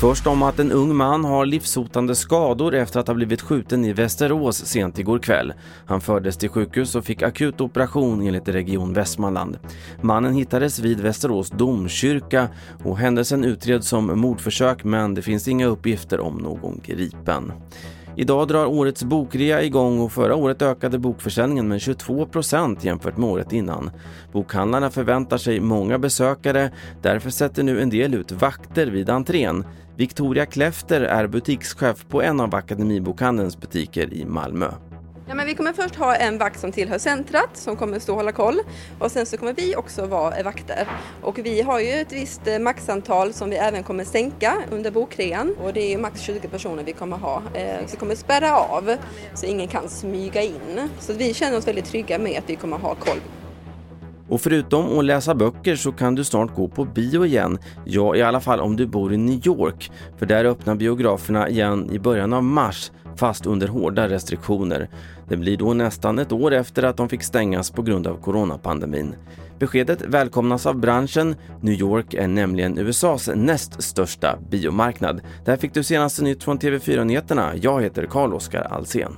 Först om att en ung man har livshotande skador efter att ha blivit skjuten i Västerås sent igår kväll. Han fördes till sjukhus och fick akut operation enligt Region Västmanland. Mannen hittades vid Västerås domkyrka och händelsen utreds som mordförsök men det finns inga uppgifter om någon gripen. Idag drar årets bokrea igång och förra året ökade bokförsäljningen med 22 procent jämfört med året innan. Bokhandlarna förväntar sig många besökare, därför sätter nu en del ut vakter vid entrén. Victoria Kläfter är butikschef på en av Akademibokhandelns butiker i Malmö. Ja, men vi kommer först ha en vakt som tillhör centrat som kommer stå och hålla koll och sen så kommer vi också vara vakter. Och vi har ju ett visst eh, maxantal som vi även kommer sänka under bokrean och det är max 20 personer vi kommer ha. Eh, så vi kommer spärra av så ingen kan smyga in. Så vi känner oss väldigt trygga med att vi kommer ha koll och förutom att läsa böcker så kan du snart gå på bio igen. Ja, i alla fall om du bor i New York. För där öppnar biograferna igen i början av mars, fast under hårda restriktioner. Det blir då nästan ett år efter att de fick stängas på grund av coronapandemin. Beskedet välkomnas av branschen. New York är nämligen USAs näst största biomarknad. Där fick du senaste nytt från TV4 Nyheterna. Jag heter Carl-Oskar Alsen.